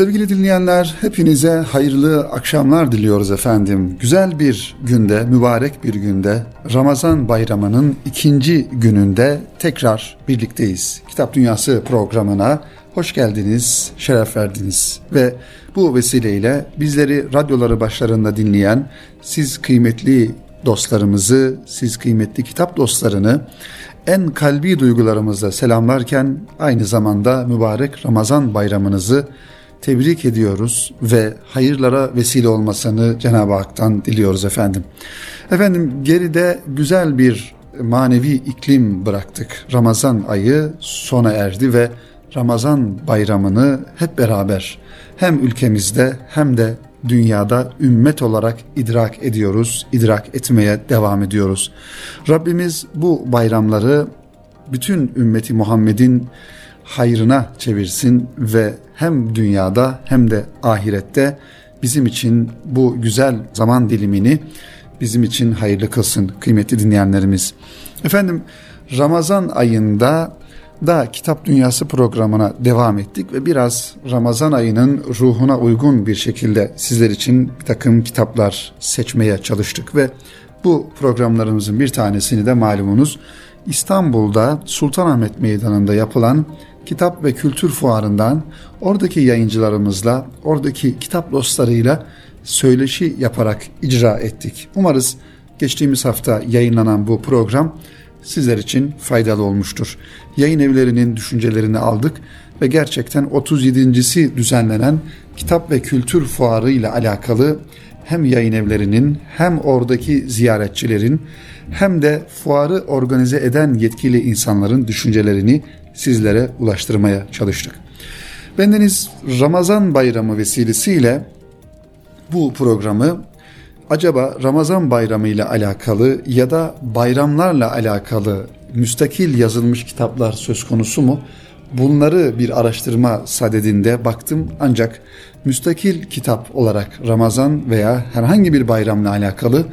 Sevgili dinleyenler, hepinize hayırlı akşamlar diliyoruz efendim. Güzel bir günde, mübarek bir günde, Ramazan bayramının ikinci gününde tekrar birlikteyiz. Kitap Dünyası programına hoş geldiniz, şeref verdiniz ve bu vesileyle bizleri radyoları başlarında dinleyen siz kıymetli dostlarımızı, siz kıymetli kitap dostlarını en kalbi duygularımızla selamlarken aynı zamanda mübarek Ramazan bayramınızı tebrik ediyoruz ve hayırlara vesile olmasını Cenab-ı Hak'tan diliyoruz efendim. Efendim geride güzel bir manevi iklim bıraktık. Ramazan ayı sona erdi ve Ramazan bayramını hep beraber hem ülkemizde hem de dünyada ümmet olarak idrak ediyoruz, idrak etmeye devam ediyoruz. Rabbimiz bu bayramları bütün ümmeti Muhammed'in hayrına çevirsin ve hem dünyada hem de ahirette bizim için bu güzel zaman dilimini bizim için hayırlı kılsın kıymetli dinleyenlerimiz. Efendim Ramazan ayında da Kitap Dünyası programına devam ettik ve biraz Ramazan ayının ruhuna uygun bir şekilde sizler için bir takım kitaplar seçmeye çalıştık ve bu programlarımızın bir tanesini de malumunuz İstanbul'da Sultanahmet Meydanı'nda yapılan kitap ve kültür fuarından oradaki yayıncılarımızla, oradaki kitap dostlarıyla söyleşi yaparak icra ettik. Umarız geçtiğimiz hafta yayınlanan bu program sizler için faydalı olmuştur. Yayın evlerinin düşüncelerini aldık ve gerçekten 37.si düzenlenen kitap ve kültür fuarı ile alakalı hem yayın evlerinin hem oradaki ziyaretçilerin hem de fuarı organize eden yetkili insanların düşüncelerini sizlere ulaştırmaya çalıştık. Bendeniz Ramazan bayramı vesilesiyle bu programı acaba Ramazan bayramı ile alakalı ya da bayramlarla alakalı müstakil yazılmış kitaplar söz konusu mu? Bunları bir araştırma sadedinde baktım ancak müstakil kitap olarak Ramazan veya herhangi bir bayramla alakalı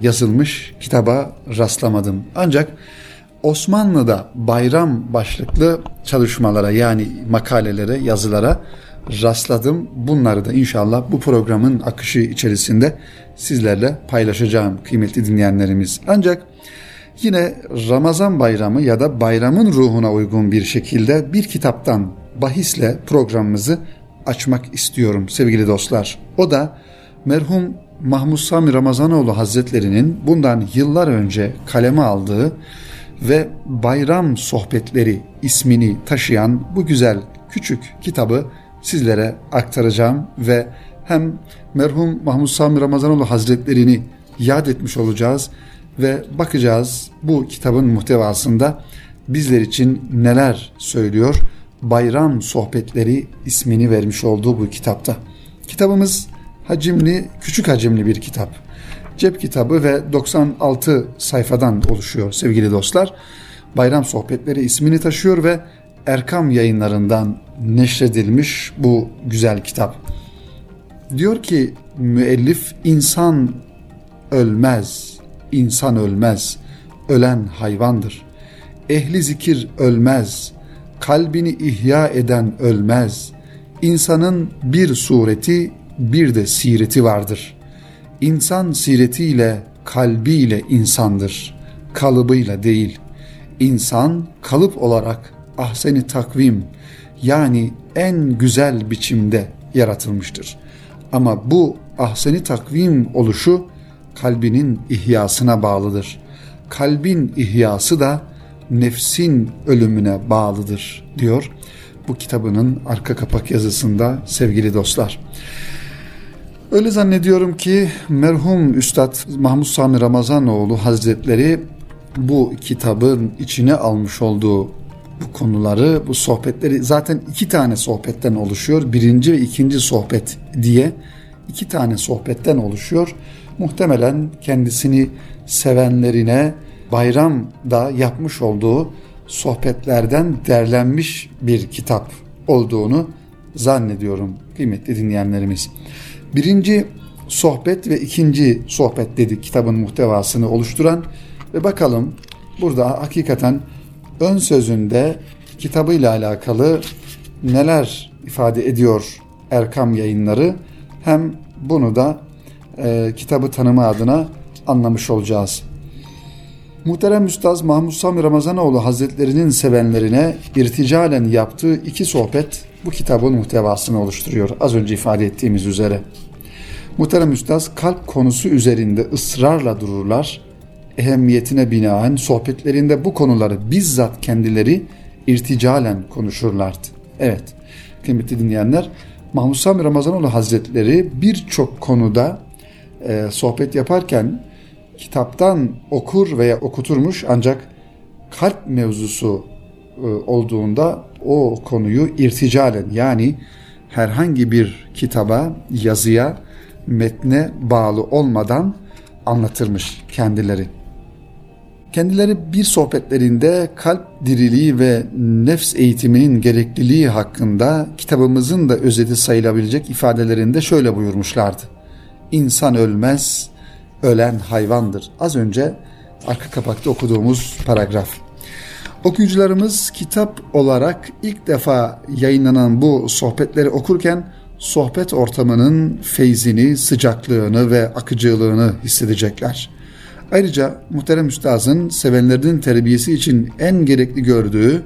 yazılmış kitaba rastlamadım. Ancak Osmanlı'da bayram başlıklı çalışmalara yani makalelere, yazılara rastladım. Bunları da inşallah bu programın akışı içerisinde sizlerle paylaşacağım kıymetli dinleyenlerimiz. Ancak yine Ramazan bayramı ya da bayramın ruhuna uygun bir şekilde bir kitaptan bahisle programımızı açmak istiyorum sevgili dostlar. O da merhum Mahmud Sami Ramazanoğlu Hazretleri'nin bundan yıllar önce kaleme aldığı ve Bayram Sohbetleri ismini taşıyan bu güzel küçük kitabı sizlere aktaracağım ve hem merhum Mahmud Sami Ramazanoğlu Hazretlerini yad etmiş olacağız ve bakacağız bu kitabın muhtevasında bizler için neler söylüyor. Bayram Sohbetleri ismini vermiş olduğu bu kitapta. Kitabımız hacimli, küçük hacimli bir kitap. Cep kitabı ve 96 sayfadan oluşuyor sevgili dostlar. Bayram Sohbetleri ismini taşıyor ve Erkam yayınlarından neşredilmiş bu güzel kitap. Diyor ki müellif insan ölmez, insan ölmez, ölen hayvandır. Ehli zikir ölmez, kalbini ihya eden ölmez. İnsanın bir sureti, bir de sireti vardır. İnsan siretiyle, kalbiyle insandır, kalıbıyla değil. İnsan kalıp olarak ahseni takvim yani en güzel biçimde yaratılmıştır. Ama bu ahseni takvim oluşu kalbinin ihyasına bağlıdır. Kalbin ihyası da nefsin ölümüne bağlıdır diyor bu kitabının arka kapak yazısında sevgili dostlar. Öyle zannediyorum ki merhum Üstad Mahmud Sami Ramazanoğlu Hazretleri bu kitabın içine almış olduğu bu konuları, bu sohbetleri zaten iki tane sohbetten oluşuyor. Birinci ve ikinci sohbet diye iki tane sohbetten oluşuyor. Muhtemelen kendisini sevenlerine bayramda yapmış olduğu sohbetlerden derlenmiş bir kitap olduğunu zannediyorum kıymetli dinleyenlerimiz. Birinci sohbet ve ikinci sohbet dedik kitabın muhtevasını oluşturan ve bakalım burada hakikaten ön sözünde kitabıyla alakalı neler ifade ediyor Erkam yayınları hem bunu da e, kitabı tanıma adına anlamış olacağız. Muhterem Üstaz Mahmud Sami Ramazanoğlu Hazretlerinin sevenlerine irticalen yaptığı iki sohbet bu kitabın muhtevasını oluşturuyor. Az önce ifade ettiğimiz üzere. Muhterem Üstaz kalp konusu üzerinde ısrarla dururlar. Ehemmiyetine binaen sohbetlerinde bu konuları bizzat kendileri irticalen konuşurlardı. Evet kıymetli dinleyenler Mahmud Sami Ramazanoğlu Hazretleri birçok konuda e, sohbet yaparken kitaptan okur veya okuturmuş ancak kalp mevzusu olduğunda o konuyu irticalen yani herhangi bir kitaba, yazıya, metne bağlı olmadan anlatırmış kendileri. Kendileri bir sohbetlerinde kalp diriliği ve nefs eğitiminin gerekliliği hakkında kitabımızın da özeti sayılabilecek ifadelerinde şöyle buyurmuşlardı. İnsan ölmez, ölen hayvandır. Az önce arka kapakta okuduğumuz paragraf. Okuyucularımız kitap olarak ilk defa yayınlanan bu sohbetleri okurken sohbet ortamının feyzini, sıcaklığını ve akıcılığını hissedecekler. Ayrıca muhterem üstazın sevenlerinin terbiyesi için en gerekli gördüğü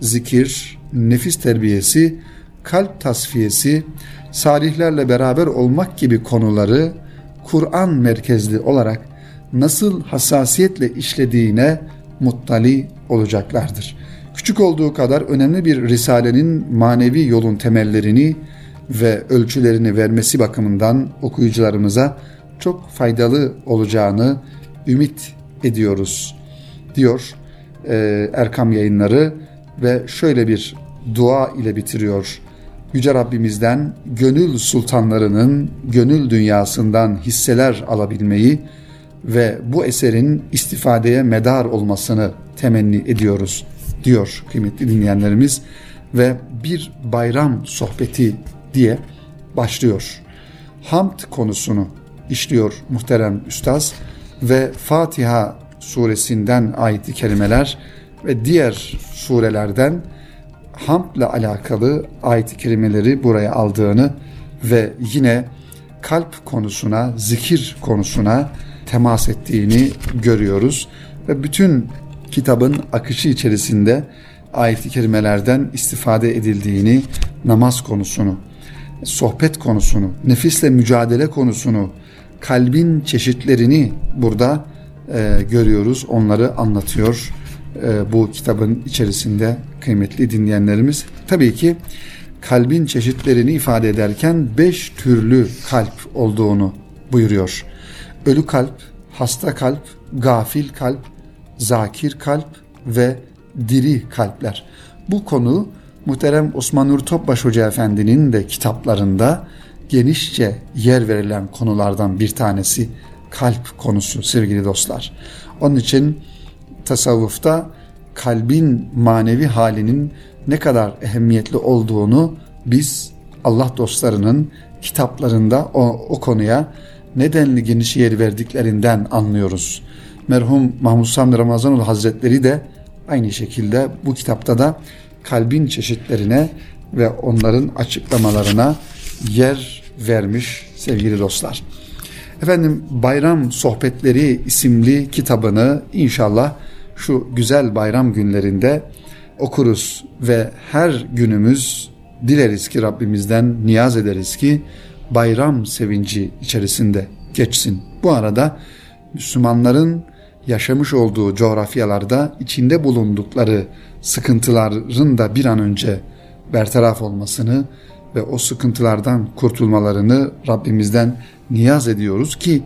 zikir, nefis terbiyesi, kalp tasfiyesi, salihlerle beraber olmak gibi konuları Kur'an merkezli olarak nasıl hassasiyetle işlediğine muttali olacaklardır. Küçük olduğu kadar önemli bir risalenin manevi yolun temellerini ve ölçülerini vermesi bakımından okuyucularımıza çok faydalı olacağını ümit ediyoruz diyor e, Erkam yayınları ve şöyle bir dua ile bitiriyor. Yüce Rabbimizden gönül sultanlarının gönül dünyasından hisseler alabilmeyi ve bu eserin istifadeye medar olmasını temenni ediyoruz diyor kıymetli dinleyenlerimiz ve bir bayram sohbeti diye başlıyor. Hamd konusunu işliyor muhterem üstaz ve Fatiha suresinden ayeti kelimeler ve diğer surelerden hamdle alakalı ayet-i kerimeleri buraya aldığını ve yine kalp konusuna, zikir konusuna temas ettiğini görüyoruz. Ve bütün kitabın akışı içerisinde ayet-i kerimelerden istifade edildiğini, namaz konusunu, sohbet konusunu, nefisle mücadele konusunu, kalbin çeşitlerini burada e, görüyoruz. Onları anlatıyor e, bu kitabın içerisinde kıymetli dinleyenlerimiz. Tabii ki kalbin çeşitlerini ifade ederken beş türlü kalp olduğunu buyuruyor. Ölü kalp, hasta kalp, gafil kalp, zakir kalp ve diri kalpler. Bu konu muhterem Osman Nur Topbaş Hoca Efendi'nin de kitaplarında genişçe yer verilen konulardan bir tanesi kalp konusu sevgili dostlar. Onun için tasavvufta kalbin manevi halinin ne kadar ehemmiyetli olduğunu biz Allah dostlarının kitaplarında o, o konuya nedenli geniş yer verdiklerinden anlıyoruz. Merhum Mahmud Sami Ramazanoğlu Hazretleri de aynı şekilde bu kitapta da kalbin çeşitlerine ve onların açıklamalarına yer vermiş sevgili dostlar. Efendim Bayram Sohbetleri isimli kitabını inşallah şu güzel bayram günlerinde okuruz ve her günümüz dileriz ki Rabbimizden niyaz ederiz ki bayram sevinci içerisinde geçsin. Bu arada Müslümanların yaşamış olduğu coğrafyalarda içinde bulundukları sıkıntıların da bir an önce bertaraf olmasını ve o sıkıntılardan kurtulmalarını Rabbimizden niyaz ediyoruz ki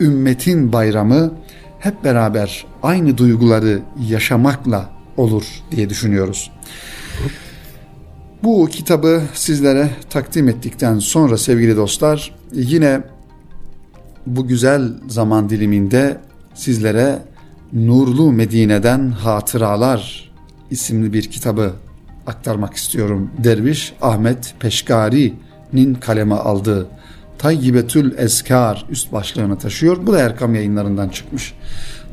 ümmetin bayramı hep beraber aynı duyguları yaşamakla olur diye düşünüyoruz. Bu kitabı sizlere takdim ettikten sonra sevgili dostlar yine bu güzel zaman diliminde sizlere Nurlu Medine'den Hatıralar isimli bir kitabı aktarmak istiyorum. Derviş Ahmet Peşkari'nin kaleme aldığı Tayyibetül Ezkar üst başlığını taşıyor. Bu da Erkam yayınlarından çıkmış.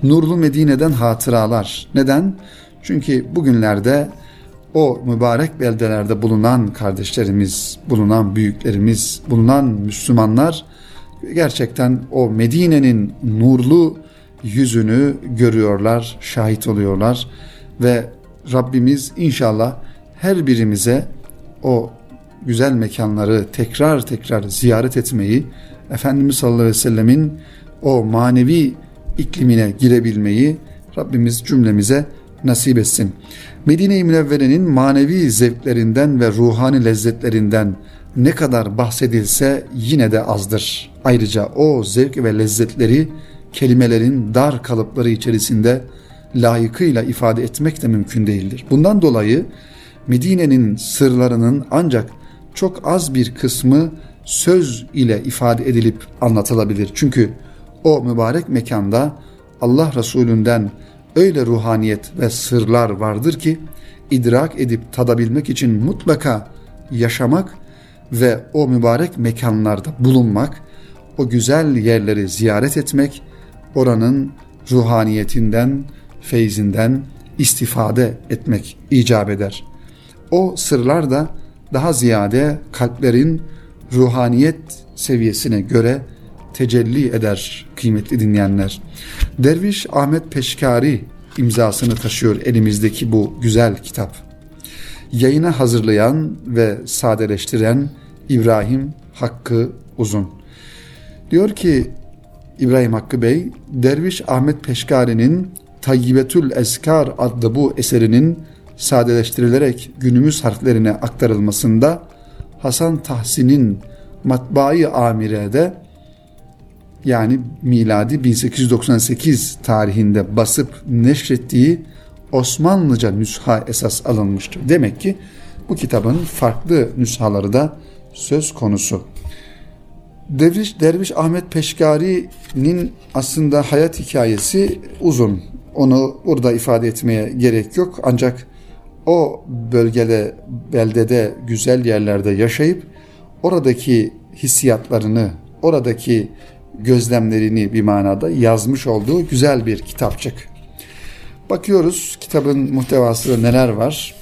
Nurlu Medine'den hatıralar. Neden? Çünkü bugünlerde o mübarek beldelerde bulunan kardeşlerimiz, bulunan büyüklerimiz, bulunan Müslümanlar gerçekten o Medine'nin nurlu yüzünü görüyorlar, şahit oluyorlar ve Rabbimiz inşallah her birimize o güzel mekanları tekrar tekrar ziyaret etmeyi, Efendimiz sallallahu aleyhi ve sellemin o manevi iklimine girebilmeyi Rabbimiz cümlemize nasip etsin. Medine-i Münevvere'nin manevi zevklerinden ve ruhani lezzetlerinden ne kadar bahsedilse yine de azdır. Ayrıca o zevk ve lezzetleri kelimelerin dar kalıpları içerisinde layıkıyla ifade etmek de mümkün değildir. Bundan dolayı Medine'nin sırlarının ancak çok az bir kısmı söz ile ifade edilip anlatılabilir. Çünkü o mübarek mekanda Allah Resulünden öyle ruhaniyet ve sırlar vardır ki idrak edip tadabilmek için mutlaka yaşamak ve o mübarek mekanlarda bulunmak, o güzel yerleri ziyaret etmek, oranın ruhaniyetinden, feyzinden istifade etmek icap eder. O sırlar da daha ziyade kalplerin ruhaniyet seviyesine göre tecelli eder kıymetli dinleyenler. Derviş Ahmet Peşkari imzasını taşıyor elimizdeki bu güzel kitap. Yayına hazırlayan ve sadeleştiren İbrahim Hakkı Uzun. Diyor ki İbrahim Hakkı Bey, Derviş Ahmet Peşkari'nin Tayyibetül Eskar adlı bu eserinin sadeleştirilerek günümüz harflerine aktarılmasında Hasan Tahsin'in matbaayı amirede yani miladi 1898 tarihinde basıp neşrettiği Osmanlıca nüsha esas alınmıştır. Demek ki bu kitabın farklı nüshaları da söz konusu. Derviş, Derviş Ahmet Peşkari'nin aslında hayat hikayesi uzun. Onu burada ifade etmeye gerek yok. Ancak o bölgede, beldede, güzel yerlerde yaşayıp oradaki hissiyatlarını, oradaki gözlemlerini bir manada yazmış olduğu güzel bir kitapçık. Bakıyoruz kitabın muhtevasında neler var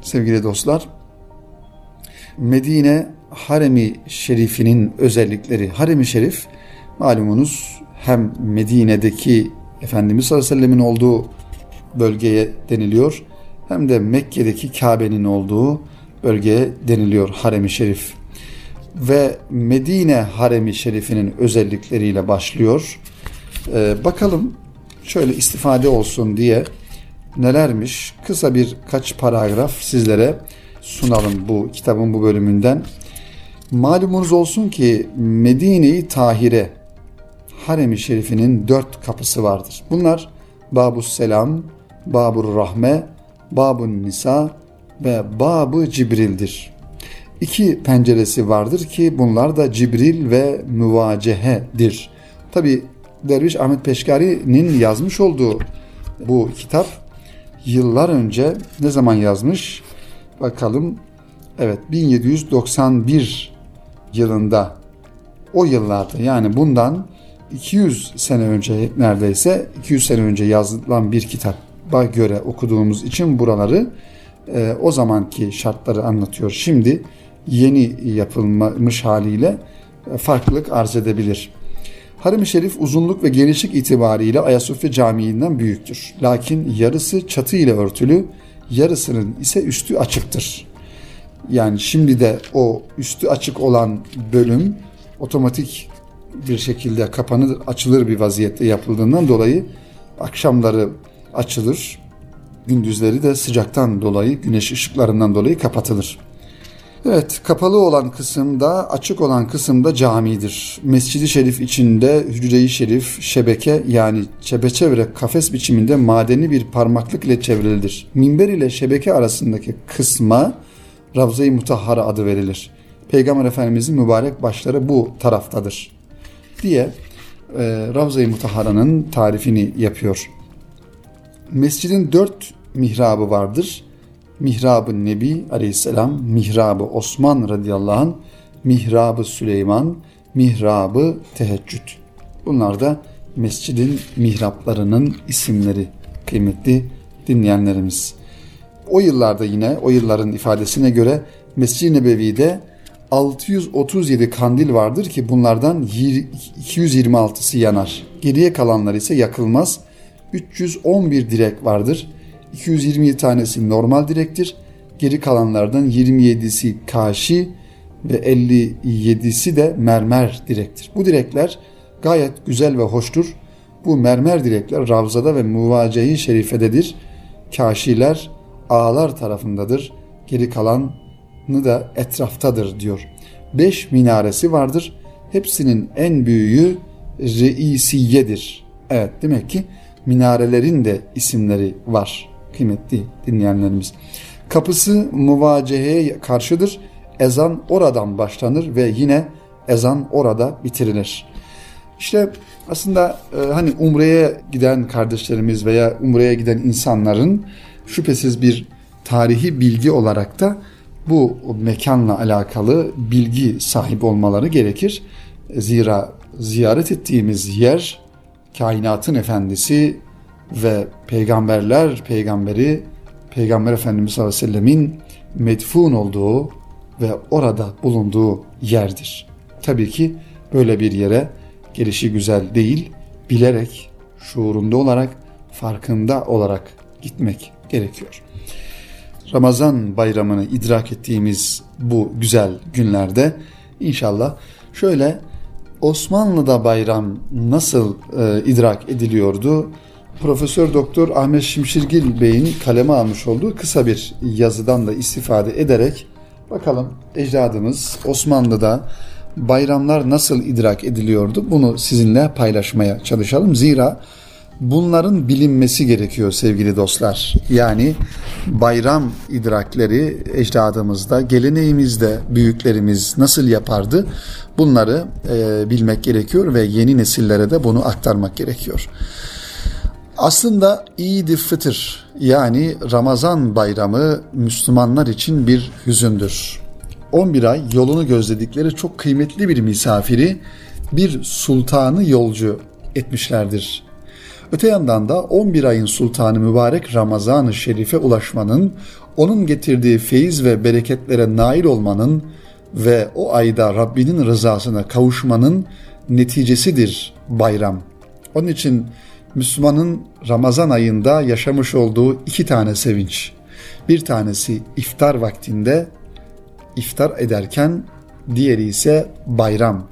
sevgili dostlar. Medine Haremi Şerifinin özellikleri. Haremi Şerif malumunuz hem Medine'deki Efendimiz sallallahu aleyhi ve sellemin olduğu bölgeye deniliyor hem de Mekke'deki Kabe'nin olduğu bölgeye deniliyor Harem-i Şerif. Ve Medine Harem-i Şerif'inin özellikleriyle başlıyor. Ee, bakalım şöyle istifade olsun diye nelermiş kısa bir kaç paragraf sizlere sunalım bu kitabın bu bölümünden. Malumunuz olsun ki Medine-i Tahire Harem-i Şerif'inin dört kapısı vardır. Bunlar Babus Selam, Babur Rahme, Babun Nisa ve Babı Cibril'dir. İki penceresi vardır ki bunlar da Cibril ve Müvacehe'dir. Tabi Derviş Ahmet Peşkari'nin yazmış olduğu bu kitap yıllar önce ne zaman yazmış? Bakalım. Evet 1791 yılında o yıllarda yani bundan 200 sene önce neredeyse 200 sene önce yazılan bir kitaba göre okuduğumuz için buraları e, o zamanki şartları anlatıyor. Şimdi yeni yapılmış haliyle e, farklılık arz edebilir. Harem-i Şerif uzunluk ve genişlik itibariyle Ayasofya Camii'nden büyüktür. Lakin yarısı çatı ile örtülü, yarısının ise üstü açıktır. Yani şimdi de o üstü açık olan bölüm otomatik bir şekilde kapanır, açılır bir vaziyette yapıldığından dolayı akşamları açılır, gündüzleri de sıcaktan dolayı, güneş ışıklarından dolayı kapatılır. Evet, kapalı olan kısımda, açık olan kısımda camidir. Mescidi Şerif içinde Hücre-i Şerif, şebeke yani çepeçevre kafes biçiminde madeni bir parmaklık ile çevrilidir. Minber ile şebeke arasındaki kısma Ravza-i Mutahhara adı verilir. Peygamber Efendimizin mübarek başları bu taraftadır diye e, Ravza-i Mutahhara'nın tarifini yapıyor. Mescidin dört mihrabı vardır. Mihrabı Nebi aleyhisselam, mihrabı Osman radıyallahu anh, mihrabı Süleyman, mihrabı teheccüd. Bunlar da mescidin mihraplarının isimleri kıymetli dinleyenlerimiz. o yıllarda yine o yılların ifadesine göre Mescid-i Nebevi'de 637 kandil vardır ki bunlardan 226'sı yanar. Geriye kalanlar ise yakılmaz. 311 direk vardır. 220 tanesi normal direktir. Geri kalanlardan 27'si kaşi ve 57'si de mermer direktir. Bu direkler gayet güzel ve hoştur. Bu mermer direkler Ravza'da ve Muvacehi Şerife'dedir. Kaşiler ağlar tarafındadır. Geri kalanı da etraftadır diyor. Beş minaresi vardır. Hepsinin en büyüğü reisiyedir. Evet demek ki minarelerin de isimleri var kıymetli dinleyenlerimiz. Kapısı muvaceheye karşıdır. Ezan oradan başlanır ve yine ezan orada bitirilir. İşte aslında e, hani Umre'ye giden kardeşlerimiz veya Umre'ye giden insanların şüphesiz bir tarihi bilgi olarak da bu mekanla alakalı bilgi sahibi olmaları gerekir. Zira ziyaret ettiğimiz yer kainatın efendisi ve peygamberler peygamberi Peygamber Efendimiz sallallahu aleyhi ve sellemin medfun olduğu ve orada bulunduğu yerdir. Tabii ki böyle bir yere gelişi güzel değil, bilerek, şuurunda olarak, farkında olarak gitmek gerekiyor. Ramazan bayramını idrak ettiğimiz bu güzel günlerde inşallah şöyle Osmanlı'da bayram nasıl e, idrak ediliyordu? Profesör Doktor Ahmet Şimşirgil Bey'in kaleme almış olduğu kısa bir yazıdan da istifade ederek bakalım ecdadımız Osmanlı'da bayramlar nasıl idrak ediliyordu? Bunu sizinle paylaşmaya çalışalım. Zira bunların bilinmesi gerekiyor sevgili dostlar. Yani bayram idrakleri ecdadımızda, geleneğimizde büyüklerimiz nasıl yapardı? Bunları e, bilmek gerekiyor ve yeni nesillere de bunu aktarmak gerekiyor. Aslında İd-i Fıtır yani Ramazan bayramı Müslümanlar için bir hüzündür. 11 ay yolunu gözledikleri çok kıymetli bir misafiri bir sultanı yolcu etmişlerdir. Öte yandan da 11 ayın sultanı mübarek Ramazan-ı Şerif'e ulaşmanın, onun getirdiği feyiz ve bereketlere nail olmanın ve o ayda Rabbinin rızasına kavuşmanın neticesidir bayram. Onun için Müslümanın Ramazan ayında yaşamış olduğu iki tane sevinç. Bir tanesi iftar vaktinde iftar ederken diğeri ise bayram.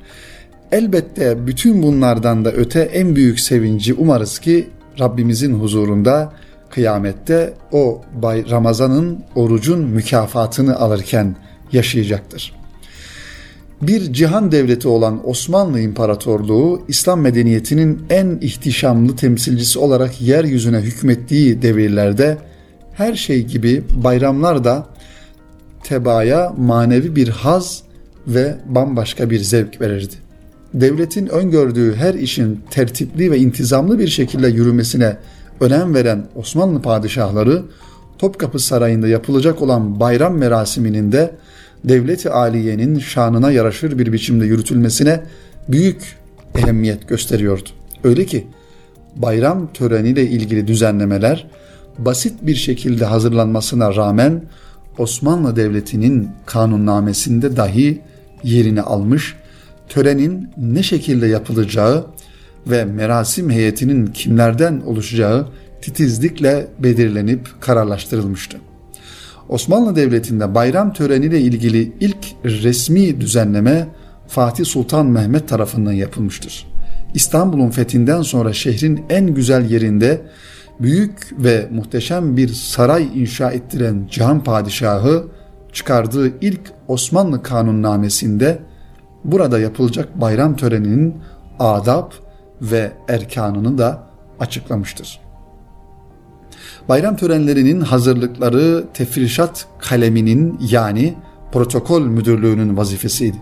Elbette bütün bunlardan da öte en büyük sevinci umarız ki Rabbimizin huzurunda kıyamette o Ramazan'ın orucun mükafatını alırken yaşayacaktır. Bir cihan devleti olan Osmanlı İmparatorluğu, İslam medeniyetinin en ihtişamlı temsilcisi olarak yeryüzüne hükmettiği devirlerde her şey gibi bayramlar da tebaya manevi bir haz ve bambaşka bir zevk verirdi. Devletin öngördüğü her işin tertipli ve intizamlı bir şekilde yürümesine önem veren Osmanlı padişahları Topkapı Sarayı'nda yapılacak olan bayram merasiminin de devleti aliyenin şanına yaraşır bir biçimde yürütülmesine büyük ehemmiyet gösteriyordu. Öyle ki bayram töreniyle ilgili düzenlemeler basit bir şekilde hazırlanmasına rağmen Osmanlı Devleti'nin kanunnamesinde dahi yerini almış, törenin ne şekilde yapılacağı ve merasim heyetinin kimlerden oluşacağı titizlikle belirlenip kararlaştırılmıştı. Osmanlı Devleti'nde bayram töreniyle ilgili ilk resmi düzenleme Fatih Sultan Mehmet tarafından yapılmıştır. İstanbul'un fethinden sonra şehrin en güzel yerinde büyük ve muhteşem bir saray inşa ettiren Cihan Padişahı çıkardığı ilk Osmanlı kanunnamesinde burada yapılacak bayram töreninin adab ve erkanını da açıklamıştır. Bayram törenlerinin hazırlıkları tefrişat kaleminin yani protokol müdürlüğünün vazifesiydi.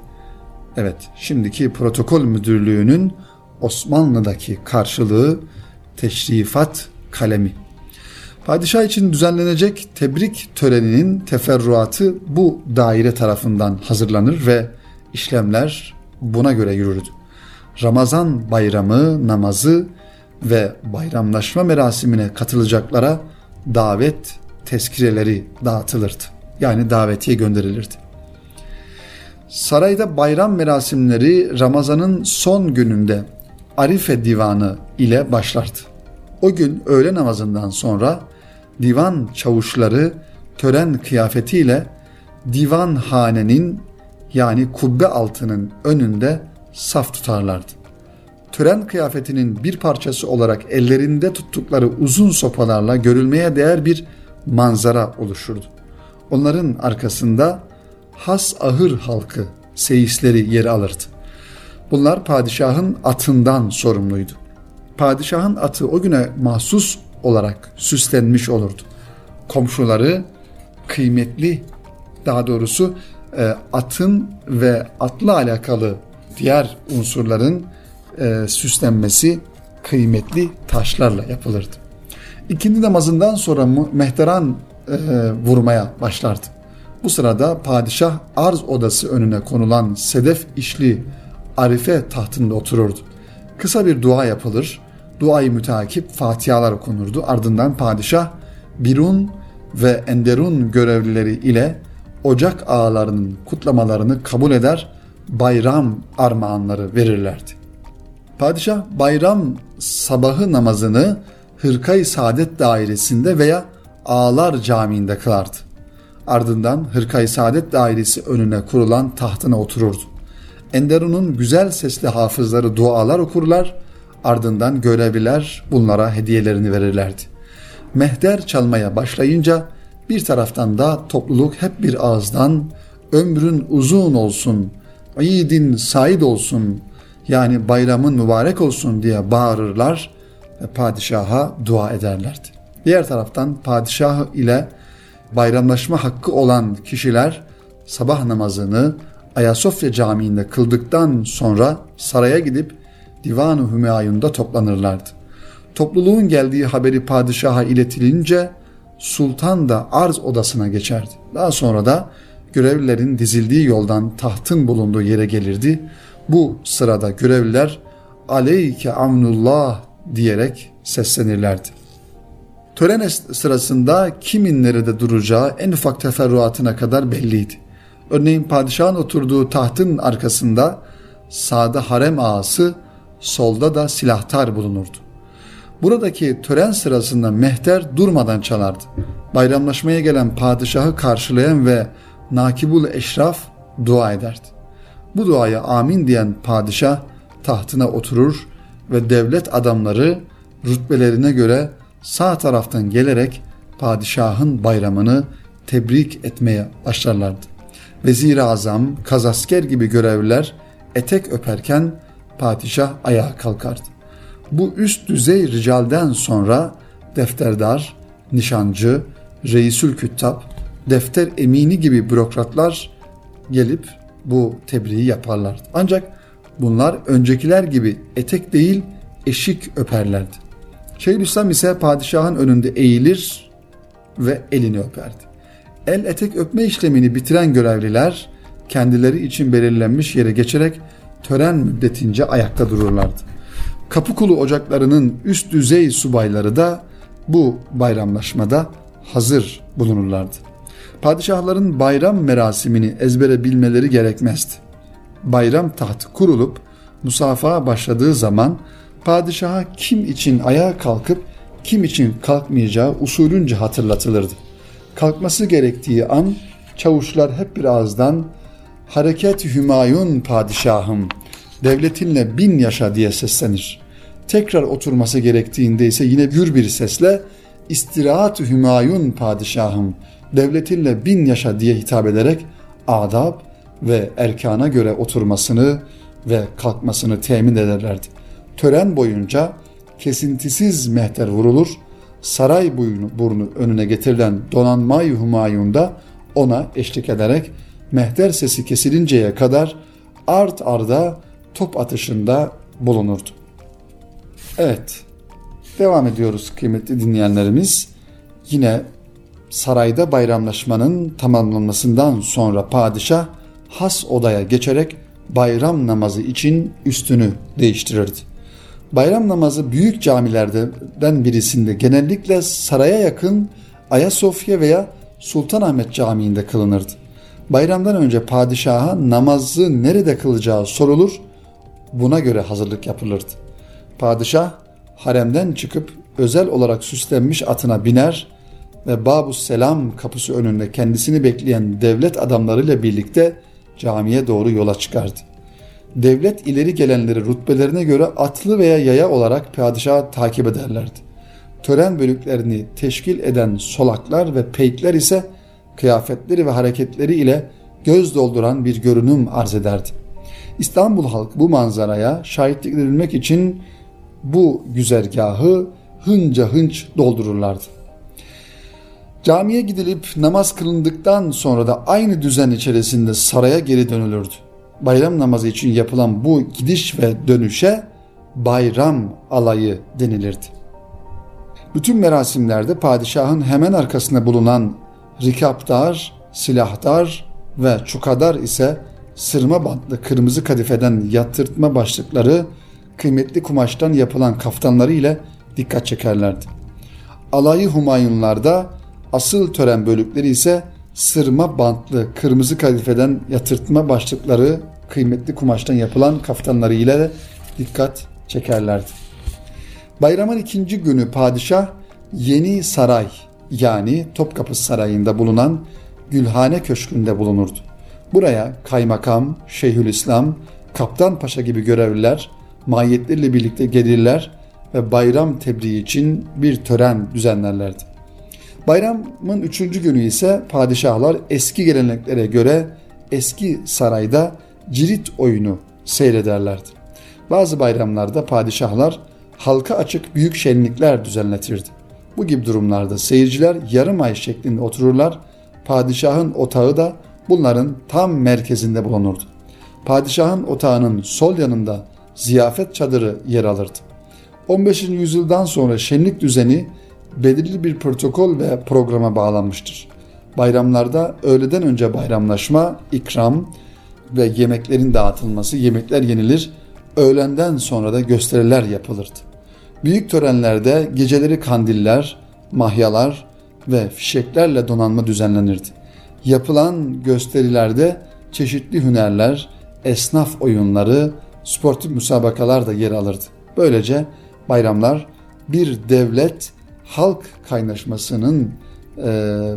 Evet, şimdiki protokol müdürlüğünün Osmanlı'daki karşılığı teşrifat kalemi. Padişah için düzenlenecek tebrik töreninin teferruatı bu daire tarafından hazırlanır ve işlemler buna göre yürürdü. Ramazan bayramı namazı ve bayramlaşma merasimine katılacaklara davet tezkireleri dağıtılırdı. Yani davetiye gönderilirdi. Sarayda bayram merasimleri Ramazan'ın son gününde Arife Divanı ile başlardı. O gün öğle namazından sonra divan çavuşları tören kıyafetiyle divan hanenin yani kubbe altının önünde saf tutarlardı. Tören kıyafetinin bir parçası olarak ellerinde tuttukları uzun sopalarla görülmeye değer bir manzara oluşurdu. Onların arkasında has ahır halkı, seyisleri yer alırdı. Bunlar padişahın atından sorumluydu. Padişahın atı o güne mahsus olarak süslenmiş olurdu. Komşuları kıymetli, daha doğrusu e, atın ve atla alakalı diğer unsurların e, süslenmesi kıymetli taşlarla yapılırdı. İkindi namazından sonra mehteran e, vurmaya başlardı. Bu sırada padişah arz odası önüne konulan sedef işli arife tahtında otururdu. Kısa bir dua yapılır, duayı müteakip fatihalar okunurdu. Ardından padişah Birun ve Enderun görevlileri ile ocak ağalarının kutlamalarını kabul eder, bayram armağanları verirlerdi. Padişah bayram sabahı namazını Hırkay Saadet dairesinde veya Ağlar Camii'nde kılardı. Ardından Hırkay Saadet dairesi önüne kurulan tahtına otururdu. Enderun'un güzel sesli hafızları dualar okurlar, ardından görevliler bunlara hediyelerini verirlerdi. Mehter çalmaya başlayınca bir taraftan da topluluk hep bir ağızdan ömrün uzun olsun, iyidin said olsun yani bayramın mübarek olsun diye bağırırlar ve padişaha dua ederlerdi. Diğer taraftan padişah ile bayramlaşma hakkı olan kişiler sabah namazını Ayasofya Camii'nde kıldıktan sonra saraya gidip Divan-ı Hümayun'da toplanırlardı. Topluluğun geldiği haberi padişaha iletilince sultan da arz odasına geçerdi. Daha sonra da görevlilerin dizildiği yoldan tahtın bulunduğu yere gelirdi. Bu sırada görevliler aleyke amnullah diyerek seslenirlerdi. Tören sırasında kimin nerede duracağı en ufak teferruatına kadar belliydi. Örneğin padişahın oturduğu tahtın arkasında sağda harem ağası, solda da silahtar bulunurdu. Buradaki tören sırasında mehter durmadan çalardı. Bayramlaşmaya gelen padişahı karşılayan ve nakibul eşraf dua ederdi. Bu duaya amin diyen padişah tahtına oturur ve devlet adamları rütbelerine göre sağ taraftan gelerek padişahın bayramını tebrik etmeye başlarlardı. Vezir-i Azam, kazasker gibi görevliler etek öperken padişah ayağa kalkardı. Bu üst düzey ricalden sonra defterdar, nişancı, reisül küttab, defter emini gibi bürokratlar gelip bu tebriği yaparlardı. Ancak bunlar öncekiler gibi etek değil eşik öperlerdi. Şeyhülislam ise padişahın önünde eğilir ve elini öperdi. El etek öpme işlemini bitiren görevliler kendileri için belirlenmiş yere geçerek tören müddetince ayakta dururlardı. Kapıkulu ocaklarının üst düzey subayları da bu bayramlaşmada hazır bulunurlardı. Padişahların bayram merasimini ezbere bilmeleri gerekmezdi. Bayram tahtı kurulup musafaha başladığı zaman padişaha kim için ayağa kalkıp kim için kalkmayacağı usulünce hatırlatılırdı. Kalkması gerektiği an çavuşlar hep bir ağızdan hareket hümayun padişahım devletinle bin yaşa diye seslenir. Tekrar oturması gerektiğinde ise yine gür bir sesle istirahat hümayun padişahım devletinle bin yaşa diye hitap ederek adab ve erkana göre oturmasını ve kalkmasını temin ederlerdi. Tören boyunca kesintisiz mehter vurulur, saray burnu, burnu önüne getirilen donanma-i Humayun'da ona eşlik ederek mehter sesi kesilinceye kadar art arda top atışında bulunurdu. Evet, devam ediyoruz kıymetli dinleyenlerimiz. Yine sarayda bayramlaşmanın tamamlanmasından sonra padişah has odaya geçerek bayram namazı için üstünü değiştirirdi. Bayram namazı büyük camilerden birisinde genellikle saraya yakın Ayasofya veya Sultanahmet Camii'nde kılınırdı. Bayramdan önce padişaha namazı nerede kılacağı sorulur, buna göre hazırlık yapılırdı. Padişah haremden çıkıp özel olarak süslenmiş atına biner ve Babus Selam kapısı önünde kendisini bekleyen devlet adamlarıyla birlikte camiye doğru yola çıkardı. Devlet ileri gelenleri rütbelerine göre atlı veya yaya olarak padişahı takip ederlerdi. Tören bölüklerini teşkil eden solaklar ve peykler ise kıyafetleri ve hareketleri ile göz dolduran bir görünüm arz ederdi. İstanbul halkı bu manzaraya şahitlik edilmek için bu güzergahı hınca hınç doldururlardı. Camiye gidilip namaz kılındıktan sonra da aynı düzen içerisinde saraya geri dönülürdü. Bayram namazı için yapılan bu gidiş ve dönüşe bayram alayı denilirdi. Bütün merasimlerde padişahın hemen arkasında bulunan rikaptar, silahdar ve çukadar ise sırma bantlı kırmızı kadifeden yatırtma başlıkları kıymetli kumaştan yapılan kaftanları ile dikkat çekerlerdi. Alayı Humayunlarda asıl tören bölükleri ise sırma bantlı kırmızı kadifeden yatırtma başlıkları kıymetli kumaştan yapılan kaftanları ile dikkat çekerlerdi. Bayramın ikinci günü padişah Yeni Saray yani Topkapı Sarayı'nda bulunan Gülhane Köşkü'nde bulunurdu. Buraya kaymakam, şeyhülislam, kaptan paşa gibi görevliler mahiyetleriyle birlikte gelirler ve bayram tebriği için bir tören düzenlerlerdi. Bayramın üçüncü günü ise padişahlar eski geleneklere göre eski sarayda cirit oyunu seyrederlerdi. Bazı bayramlarda padişahlar halka açık büyük şenlikler düzenletirdi. Bu gibi durumlarda seyirciler yarım ay şeklinde otururlar. Padişahın otağı da bunların tam merkezinde bulunurdu. Padişahın otağının sol yanında ziyafet çadırı yer alırdı. 15. yüzyıldan sonra şenlik düzeni belirli bir protokol ve programa bağlanmıştır. Bayramlarda öğleden önce bayramlaşma, ikram ve yemeklerin dağıtılması, yemekler yenilir, öğlenden sonra da gösteriler yapılırdı. Büyük törenlerde geceleri kandiller, mahyalar ve fişeklerle donanma düzenlenirdi. Yapılan gösterilerde çeşitli hünerler, esnaf oyunları, sportif müsabakalar da yer alırdı. Böylece bayramlar bir devlet halk kaynaşmasının e,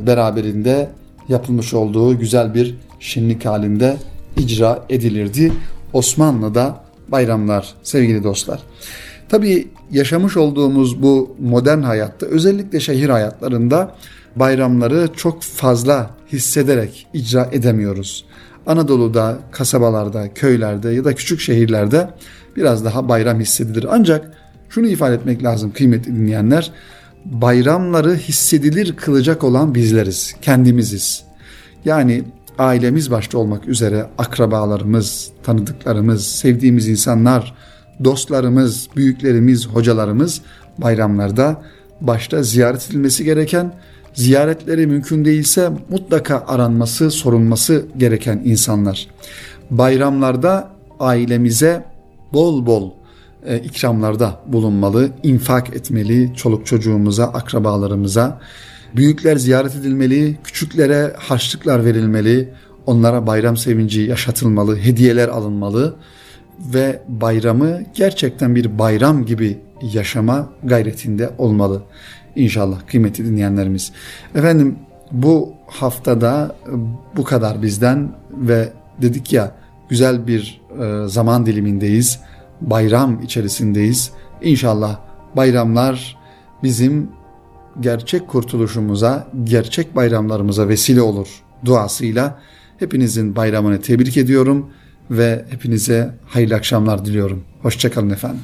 beraberinde yapılmış olduğu güzel bir şenlik halinde icra edilirdi. Osmanlı'da bayramlar sevgili dostlar. Tabii yaşamış olduğumuz bu modern hayatta özellikle şehir hayatlarında bayramları çok fazla hissederek icra edemiyoruz. Anadolu'da, kasabalarda, köylerde ya da küçük şehirlerde biraz daha bayram hissedilir. Ancak şunu ifade etmek lazım kıymetli dinleyenler. Bayramları hissedilir kılacak olan bizleriz, kendimiziz. Yani ailemiz başta olmak üzere akrabalarımız, tanıdıklarımız, sevdiğimiz insanlar, dostlarımız, büyüklerimiz, hocalarımız bayramlarda başta ziyaret edilmesi gereken, ziyaretleri mümkün değilse mutlaka aranması, sorulması gereken insanlar. Bayramlarda ailemize bol bol e, ikramlarda bulunmalı, infak etmeli çoluk çocuğumuza, akrabalarımıza. Büyükler ziyaret edilmeli, küçüklere harçlıklar verilmeli, onlara bayram sevinci yaşatılmalı, hediyeler alınmalı ve bayramı gerçekten bir bayram gibi yaşama gayretinde olmalı. İnşallah kıymetli dinleyenlerimiz. Efendim bu haftada bu kadar bizden ve dedik ya güzel bir e, zaman dilimindeyiz. Bayram içerisindeyiz. İnşallah bayramlar bizim gerçek kurtuluşumuza, gerçek bayramlarımıza vesile olur duasıyla hepinizin bayramını tebrik ediyorum ve hepinize hayırlı akşamlar diliyorum. Hoşçakalın efendim.